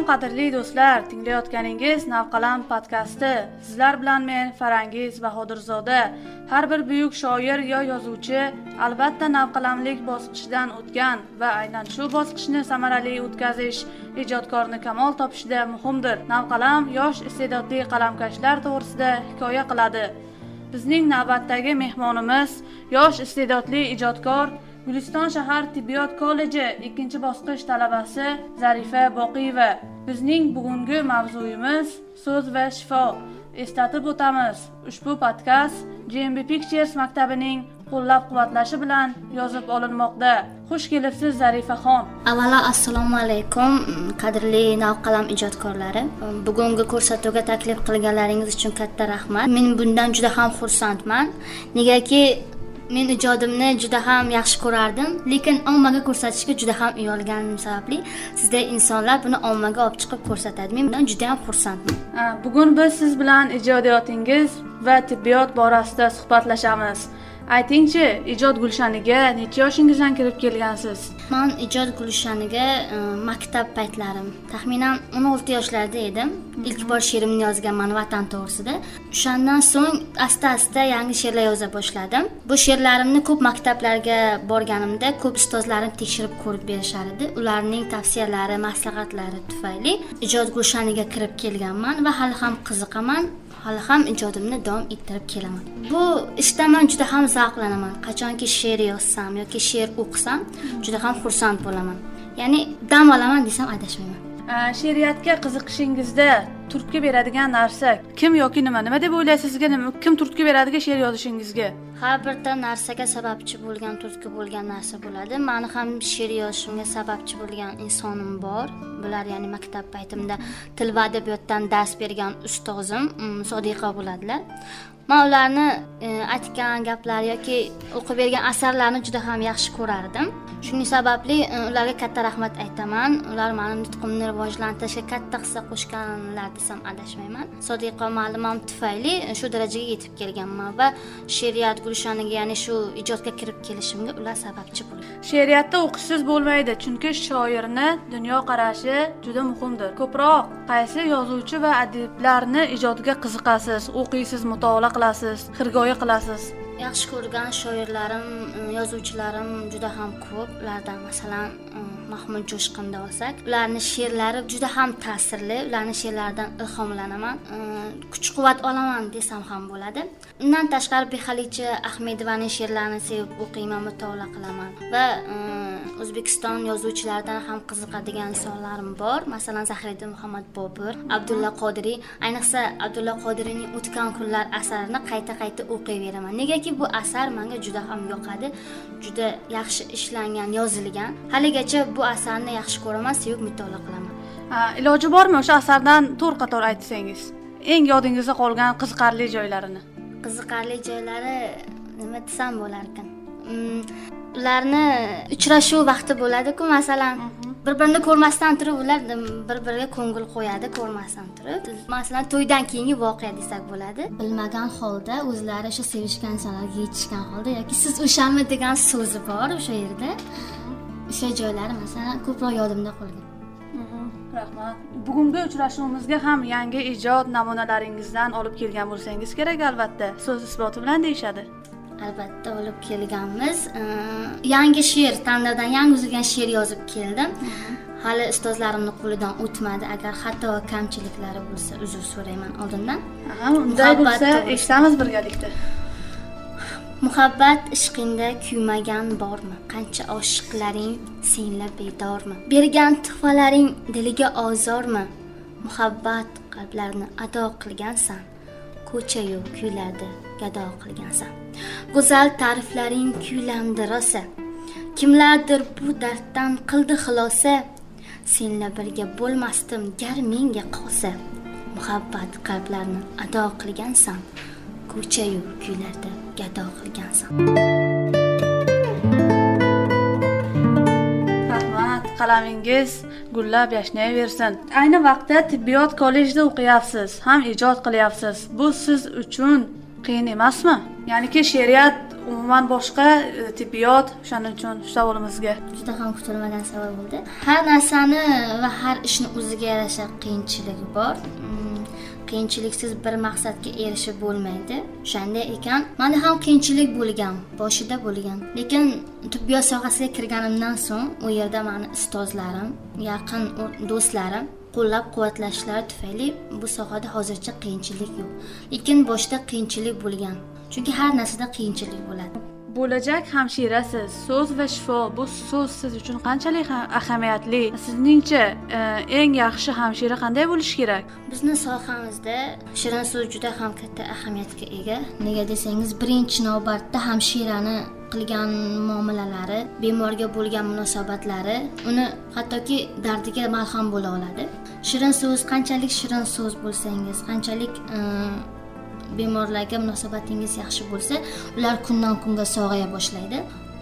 salom qadrli do'stlar tinglayotganingiz navqalam podkasti. Sizlar bilan men farangiz bahodirzoda. Har bir buyuk shoir yo yozuvchi albatta navqalamlik bosqichidan o'tgan va aynan shu bosqichni samarali o'tkazish ijodkorni kamol topishida muhimdir. Navqalam yosh iste'dodli qalamkashlar to'g'risida hikoya qiladi. Bizning navbatdagi mehmonimiz yosh iste'dodli ijodkor guliston shahar tibbiyot kolleji ikkinchi bosqich talabasi zarifa boqiyeva bizning bugungi mavzuyimiz so'z va shifo. Eslatib o'tamiz ushbu podkast gmb pictures maktabining qo'llab quvvatlashi bilan yozib olinmoqda. Xush kelibsiz zarifaxon avvalo assalomu alaykum qadrli navqalam ijodkorlari. Bugungi ko'rsatuvga taklif qilganlaringiz uchun katta rahmat. Men bundan juda ham xursandman. Negaki men ijodimni juda ham yaxshi ko'rardim lekin ommaga ko'rsatishga juda ham uyalganim sababli sizda insonlar buni ommaga olib chiqib ko'rsatadi. Men bundan juda ham xursandman bugun biz siz bilan ijodiyotingiz va tibbiyot borasida suhbatlashamiz. Aytingchi ijod gulshaniga necha yoshingizdan kirib kelgansiz? Man ijod gulshaniga e, maktab paytlarim. Taxminan o'n olti yoshlarda edim. Ilk bor she'rimni yozganman vatan to'g'risida. O'shandan so'ng asta asta yangi she'rlar yoza boshladim. Bu she'rlarimni ko'p maktablarga borganimda ko'p ustozlarim tekshirib ko'rib berishar edi. Ularning tavsiyalari maslahatlari tufayli ijod gulshaniga kirib kelganman va hali ham qiziqaman. Hali ham ijodimni davom ettirib kelaman. Bu ishdan man juda ham zavqlanaman. Qachonki she'r yozsam yoki she'r o'qisam juda ham xursand bo'laman. Ya'ni dam olaman desam adashmayman. She'riyatga qiziqishingizda turtki beradigan narsa kim yoki nima? Nima deb o'ylaysiz sizga nima kim turtki beradi she'r yozishingizga? Har birta narsaga sababchi bo'lgan turtki bo'lgan narsa bo'ladi. Mani ham she'r yozishimga sababchi bo'lgan insonim bor. Bular ya'ni maktab paytimda til va adabiyotdan dars bergan ustozim mm, sodiqa bo'ladilar. Man ularni e, aytgan gaplari yoki o'qib bergan asarlarini juda ham yaxshi ko'rardim. Shuning sababli e, ularga katta rahmat aytaman. Ular mani nutqimni rivojlantirishga katta hissa qo'shganlar desam adashmayman. Sodiqa muallimam tufayli e, shu darajaga yetib kelganman va she'riyat gulshaniga ya'ni shu ijodga kirib kelishimga ular sababchi bo'lgan she'riyatda o'qishsiz bo'lmaydi chunki shoirni dunyoqarashi juda muhimdir. Ko'proq qaysi yozuvchi va adiblarni ijodiga qiziqasiz o'qiysiz mutolaa qilasiz xirgoyi qilasiz? Yaxshi ko'rgan shoirlarim yozuvchilarim juda ham ko'p. Ulardan masalan mahmud jo'shqinni olsak ularni she'rlari juda ham ta'sirli. Ularni she'rlaridan ilhomlanaman. Kuch quvvat olaman desam ham bo'ladi. Undan tashqari behalicha ahmedovaning she'rlarini sevib o'qiyman mutolaa qilaman. Va o'zbekiston yozuvchilaridan ham qiziqadigan insonlarim bor. Masalan zahiriddin muhammad bobur abdulla qodiriy. Ayniqsa abdulla qodiriyning o'tgan kunlar asarini qayta qayta o'qiyveraman. Negaki bu asar menga juda ham yoqadi. Juda yaxshi ishlangan yozilgan. Haligacha bu asarni yaxshi ko'raman sevib mutolaa qilaman. Iloji bormi o'sha asardan to'rt qator aytsangiz? Eng yodingizda qolgan qiziqarli joylarini. Qiziqarli joylari nima desam bo'larkan? Mm, ularni uchrashuv vaqti bo'ladiku masalan bir birini ko'rmasdan turib ular bir biriga ko'ngil qo'yadi ko'rmasdan turib. Masalan to'ydan keyingi voqea desak bo'ladi. Bilmagan holda o'zlari o'sha sevishgan insonlarga yetishgan holda yoki siz o'shami degan so'zi bor o'sha yerda o'sha joylari masalan ko'proq yodimda qolgan. Rahmat. Bugungi uchrashuvimizga ham yangi ijod namunalaringizdan olib kelgan bo'lsangiz kerak albatta. So'z isboti bilan deyishadi. Albatta olib kelganmiz. Yangi she'r tandirdan yangi yozilgan she'r yozib keldim. Hali ustozlarimni qo'lidan o'tmadi. Agar xato kamchiliklari bo'lsa uzr so'rayman oldindan. Unday bo'lsa eshitamiz birgalikda muhabbat ishqingda kuymagan bormi? Qancha oshiqlaring senla bedormi? Bergan tuhfalaring diliga ozormi? Muhabbat qalblarni ado qilgansan ko'chayu kuylarda gado qilgansan. Go'zal ta'riflaring kuylandi rosa kimlardir bu darddan qildi xulosa senla birga bo'lmasdim gar menga qolsa. Muhabbat qalblarni ado qilgansan ko'chayu kuylarda gado qilgansan. Rahmat qalamingiz gullab yashnayversin ayni vaqtda tibbiyot kollejida o'qiyapsiz ham ijod qilyapsiz. Bu siz uchun qiyin emasmi? Ya'niki she'riyat umuman boshqa e, tibbiyot o'shaning uchun savolimizga. Juda ham kutilmagan savol bo'ldi. Har narsani va har ishni o'ziga yarasha qiyinchiligi bor. Mm, qiyinchiliksiz bir maqsadga erishib bo'lmaydi. O'shanday ekan manda ham qiyinchilik bo'lgan boshida bo'lgan. Lekin tibbiyot sohasiga kirganimdan so'ng u yerda mani ustozlarim yaqin do'stlarim qo'llab quvvatlashlari tufayli bu sohada hozircha qiyinchilik yo'q. Lekin boshida qiyinchilik bo'lgan. Chunki har narsada qiyinchilik bo'ladi. Bo'lajak hamshirasiz. So'z va shifo bu so'z siz uchun qanchalik ahamiyatli? Sizningcha e, eng yaxshi hamshira qanday bo'lishi kerak? Bizni sohamizda shirin so'z juda ham katta ahamiyatga ega. Nega desangiz birinchi navbatda hamshirani qilgan muomalalari bemorga bo'lgan munosabatlari uni hattoki dardiga malham bo'la oladi. Shirin so'z qanchalik shirin so'z bo'lsangiz qanchalik e, bemorlarga munosabatingiz yaxshi bo'lsa ular kundan kunga sog'aya boshlaydi.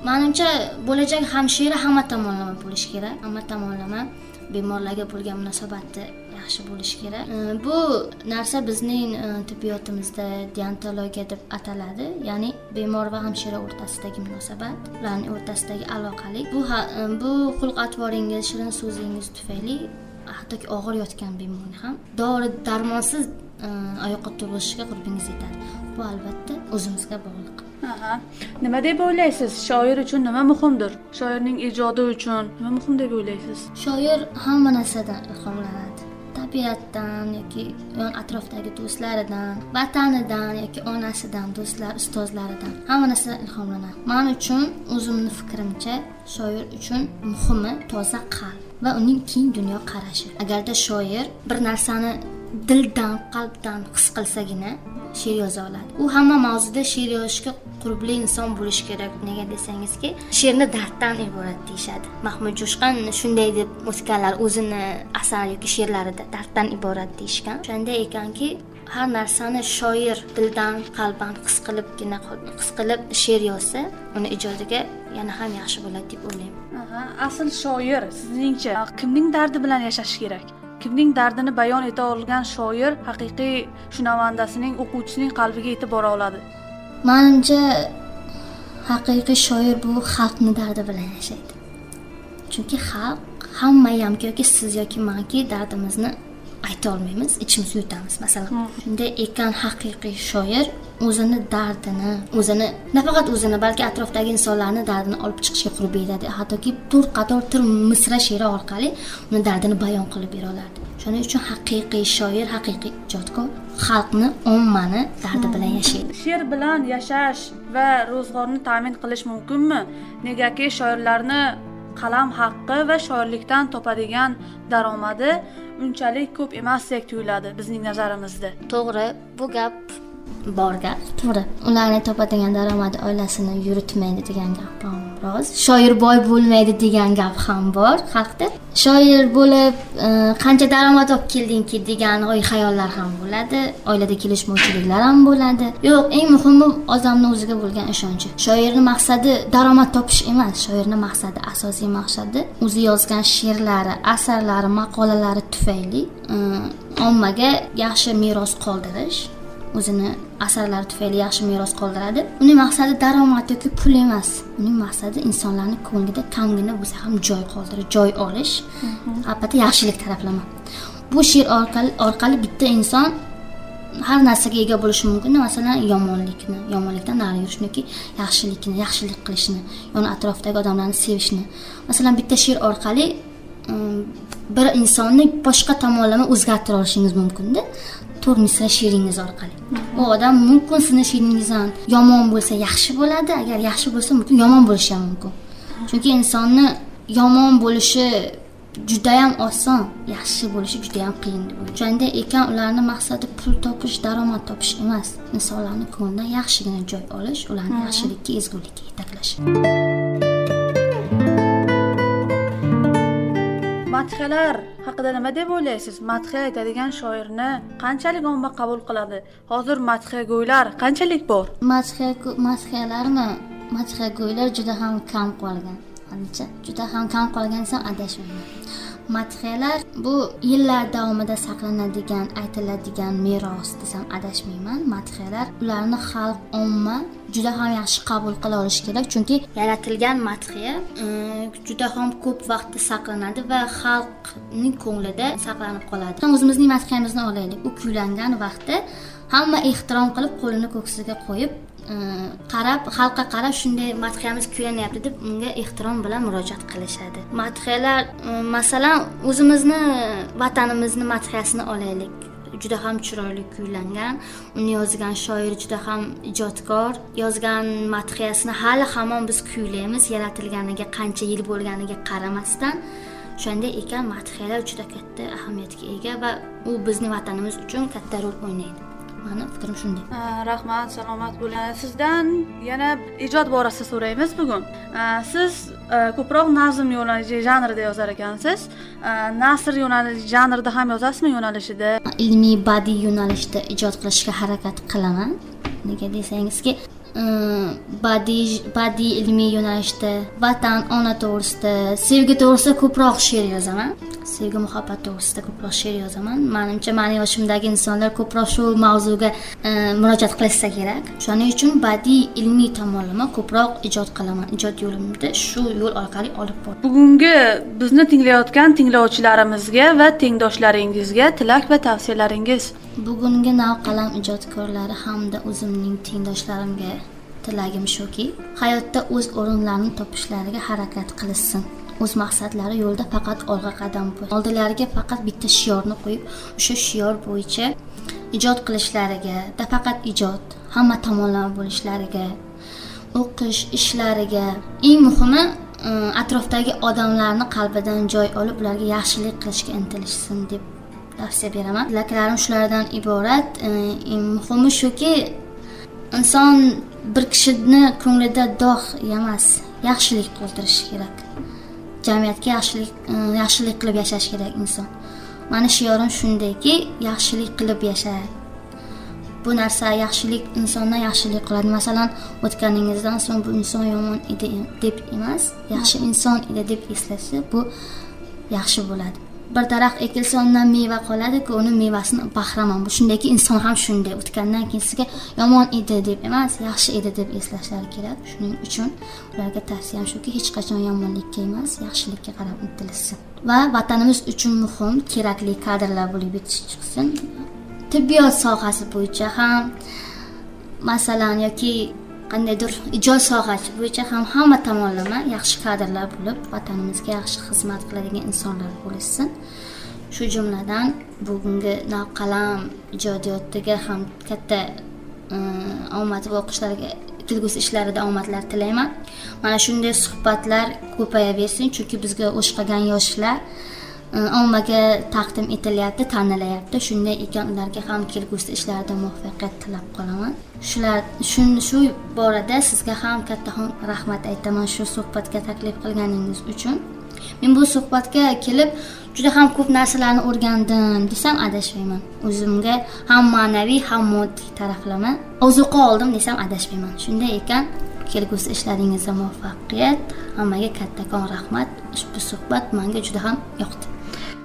Manimcha bo'lajak hamshira hamma tomonlama bo'lishi kerak. Hamma tomonlama bemorlarga bo'lgan munosabati yaxshi bo'lishi kerak. Bu narsa bizning e, tibbiyotimizda deontologiya deb ataladi. Ya'ni bemor va hamshira o'rtasidagi munosabat ularni o'rtasidagi aloqalik. Bu e, bu xulq atvoringiz shirin so'zingiz tufayli hattoki og'ir yotgan bemorni ham dori darmonsiz oyoqqa turg'izishga qurbingiz yetadi. Bu albatta o'zimizga bog'liq. Nima deb o'ylaysiz? Shoir uchun nima muhimdir? Shoirning ijodi uchun nima muhim deb o'ylaysiz? Shoir hamma narsadan ilhomlanadi. Tabiatdan yoki yon atrofdagi do'stlaridan vatanidan yoki onasidan do'stlar ustozlaridan hamma narsadan ilhomlanadi. Man uchun o'zimni fikrimcha shoir uchun muhimi toza qalb va uning keng dunyo qarashi. Agarda shoir bir narsani dildan qalbdan his qilsagina she'r yoza oladi. U hamma mavzuda she'r yozishga qurbli inson bo'lishi kerak nega desangizki she'rni darddan iborat deyishadi. Mahmud jo'shqin shunday deb o'tganlar o'zini asar yoki she'rlarida darddan iborat deyishgan. O'shanday ekanki har narsani shoir dildan qalban his qilibgina his qilib she'r yozsa uni ijodiga yana ham yaxshi bo'ladi deb o'ylayman. Asl shoir sizningcha. Kimning dardi bilan yashashi kerak? Kimning dardini bayon eta olgan shoir haqiqiy shunavandasining o'quvchisining qalbiga yetib bora oladi? Manimcha haqiqiy shoir bu xalqni dardi bilan yashaydi. Chunki xalq hammayamki yoki siz yoki manki dardimizni ayta olmaymiz ichimizga yutamiz. Masalan shunday ekan haqiqiy shoir o'zini dardini o'zini nafaqat o'zini balki atrofdagi insonlarni dardini olib chiqishga qurbi yetadi hattoki to'rt qator tur misra she'ri orqali uni dardini bayon qilib bera oladi shuning uchun haqiqiy shoir haqiqiy ijodkor xalqni ommani dardi bilan yashaydi. She'r bilan yashash va ro'zg'orni ta'min qilish mumkinmi? Negaki shoirlarni qalam haqqi va shoirlikdan topadigan daromadi unchalik ko'p emasdek tuyuladi bizning nazarimizda. To'g'ri bu gap bor gap to'g'ri ularni topadigan daromadi oilasini yuritmaydi degan gap ham rost. Shoir boy bo'lmaydi degan gap ham bor. Xalqda shoir bo'lib e, qancha daromad olib keldingki degan o'y xayollar ham bo'ladi. Oilada kelishmovchiliklar ham bo'ladi. Yo'q eng muhimi odamni o'ziga bo'lgan ishonchi. Shoirni maqsadi daromad topish emas shoirni maqsadi asosiy maqsadi. O'zi yozgan she'rlari asarlari maqolalari tufayli e, ommaga yaxshi meros qoldirish. O'zini asarlari tufayli yaxshi meros qoldiradi. Uning maqsadi daromad yoki pul emas. Uning maqsadi insonlarni ko'nglida kamgina bo'lsa ham joy qoldirish joy olish. Albatta yaxshilik taraflama. Bu she'r orqali orqali bitta inson har narsaga ega bo'lishi mumkin. Masalan yomonlikni yomonlikdan nari yurishni yoki yaxshilikni yaxshilik qilishni yon atrofdagi odamlarni sevishni. Masalan bitta she'r orqali mm, bir insonni boshqa tomonlama o'zgartira olishingiz mumkinda to'rt misra she'ringiz orqali. U odam mumkin sizni she'ringizdan yomon bo'lsa yaxshi bo'ladi agar yaxshi bo'lsa mumkin yomon bo'lishi ham mumkin. Chunki insonni yomon bo'lishi judayam oson yaxshi bo'lishi judayam qiyin. O'shanday ekan ularni maqsadi pul topish daromad topish emas. Insonlarni ko'nglidan yaxshigina joy olish ularni yaxshilikka ezgulikka yetaklash madhiyalar haqida nima deb o'ylaysiz? Madhiya aytadigan shoirni qanchalik omma qabul qiladi? Hozir madhiyago'ylar qanchalik bor? Madhiya madhiyalarmi madhiyago'ylar juda ham kam qolgan. Ancha juda ham kam qolgan desam adashmayman. Madhiyalar bu yillar davomida saqlanadigan aytiladigan meros desam adashmayman. Madhiyalar ularni xalq omma juda ham yaxshi qabul qila olishi kerak. Chunki yaratilgan madhiya e, juda ham ko'p vaqtda saqlanadi va xalqning ko'nglida saqlanib qoladi. O'zimizning madhiyamizni olaylik. U kuylangan vaqtda hamma ehtirom qilib qo'lini ko'ksiga qo'yib qarab xalqqa qarab shunday madhiyamiz kuylanyapti deb unga ehtirom bilan murojaat qilishadi. Madhiyalar e, masalan o'zimizni vatanimizni madhiyasini olaylik. Juda ham chiroyli kuylangan uni yozgan shoir juda ham ijodkor yozgan madhiyasini hali hamon biz kuylaymiz yaratilganiga qancha yil bo'lganiga qaramasdan o'shanday ekan madhiyalar juda katta ahamiyatga ega va u bizning vatanimiz uchun katta rol o'ynaydi. Mani fikrim shunday. Rahmat salomat bo'ling sizdan yana ijod borasida so'raymiz bugun. Siz ko'proq nazm yo'nalishi janrida yozar ekansiz. Nasr yo'nalishi janrida ham yozasizmi yo'nalishida? Ilmiy badiiy yo'nalishda ijod qilishga harakat qilaman. Nega desangizki badiiy badiiy ilmiy yo'nalishda vatan ona to'g'risida sevgi to'g'risida ko'proq she'r yozaman sevgi muhabbat to'g'risida ko'proq she'r yozaman manimcha mani yoshimdagi insonlar ko'proq shu mavzuga murojaat qilishsa kerak shuning uchun badiiy ilmiy tomonlama ko'proq ijod qilaman ijod yo'limda shu yo'l orqali olib boraman bugungi bizni tinglayotgan tinglovchilarimizga va tengdoshlaringizga tilak va tavsiyalaringiz bugungi navqalam ijodkorlari hamda o'zimning tengdoshlarimga tilagim shuki hayotda o'z o'rinlarini topishlariga harakat qilishsin o'z maqsadlari yo'lida faqat olg'a qadam oldilariga faqat bitta shiorni qo'yib o'sha shior bo'yicha ijod qilishlariga faqat ijod hamma tomonlama bo'lishlariga o'qish ishlariga eng muhimi atrofdagi odamlarni qalbidan joy olib ularga yaxshilik qilishga intilishsin deb tavsiya beraman. Tilaklarim shulardan iborat. Muhimi shuki inson bir kishini ko'nglida dog' emas yaxshilik qoldirishi kerak. Jamiyatga yaxshilik e, yaxshilik qilib yashash kerak inson. Mani shiorim shundayki yaxshilik qilib yasha bu narsa yaxshilik insondan yaxshilik qiladi. Masalan o'tganingizdan so'ng bu inson yomon edi deb emas yaxshi inson edi deb eslasa bu yaxshi bo'ladi. Bir daraxt ekilsa undan meva qoladiku uni mevasini bahramand shundayki inson ham shunday o'tgandan keyin sizga yomon edi deb emas yaxshi edi deb eslashlari kerak. Shuning uchun ularga tavsiyam shuki hech qachon yomonlikka emas yaxshilikka qarab intilishsin va vatanimiz uchun muhim kerakli kadrlar bo'lib chiqsin. Tibbiyot sohasi bo'yicha ham masalan yoki qandaydir ijod sohasi bo'yicha ham hamma tomonlama yaxshi kadrlar bo'lib vatanimizga yaxshi xizmat qiladigan insonlar bo'lishsin. Shu jumladan bugungi navqalam ijodiyotiga ham katta omad va o'qishlariga kelgusi ishlarida omadlar tilayman. Mana shunday suhbatlar ko'payaversin chunki bizga o'shqagan yoshlar Э, ommaga taqdim etilyapti tanilayapti. Shunday ekan ularga ham kelgusi ishlarida muvaffaqiyat tilab qolaman. Shular shu borada sizga ham kattakon rahmat aytaman shu suhbatga taklif qilganingiz uchun. Men bu suhbatga kelib juda ham ko'p narsalarni o'rgandim desam adashmayman. O'zimga ham ma'naviy ham moddiy taraflama ozuqa oldim desam adashmayman. Shunday ekan kelgusi ishlaringizda muvaffaqiyat hammaga kattakon rahmat. Ushbu suhbat menga juda ham yoqdi.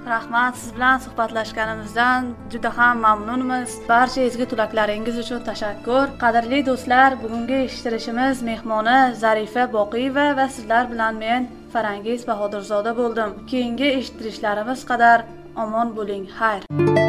Rahmat siz bilan suhbatlashganimizdan juda ham mamnunmiz. Barcha ezgu tilaklaringiz uchun tashakkur. Qadrli do'stlar bugungi eshittirishimiz mehmoni zarifa boqiyeva va sizlar bilan men farangiz bahodirzoda bo'ldim. Keyingi eshittirishlarimiz qadar omon bo'ling. Xayr.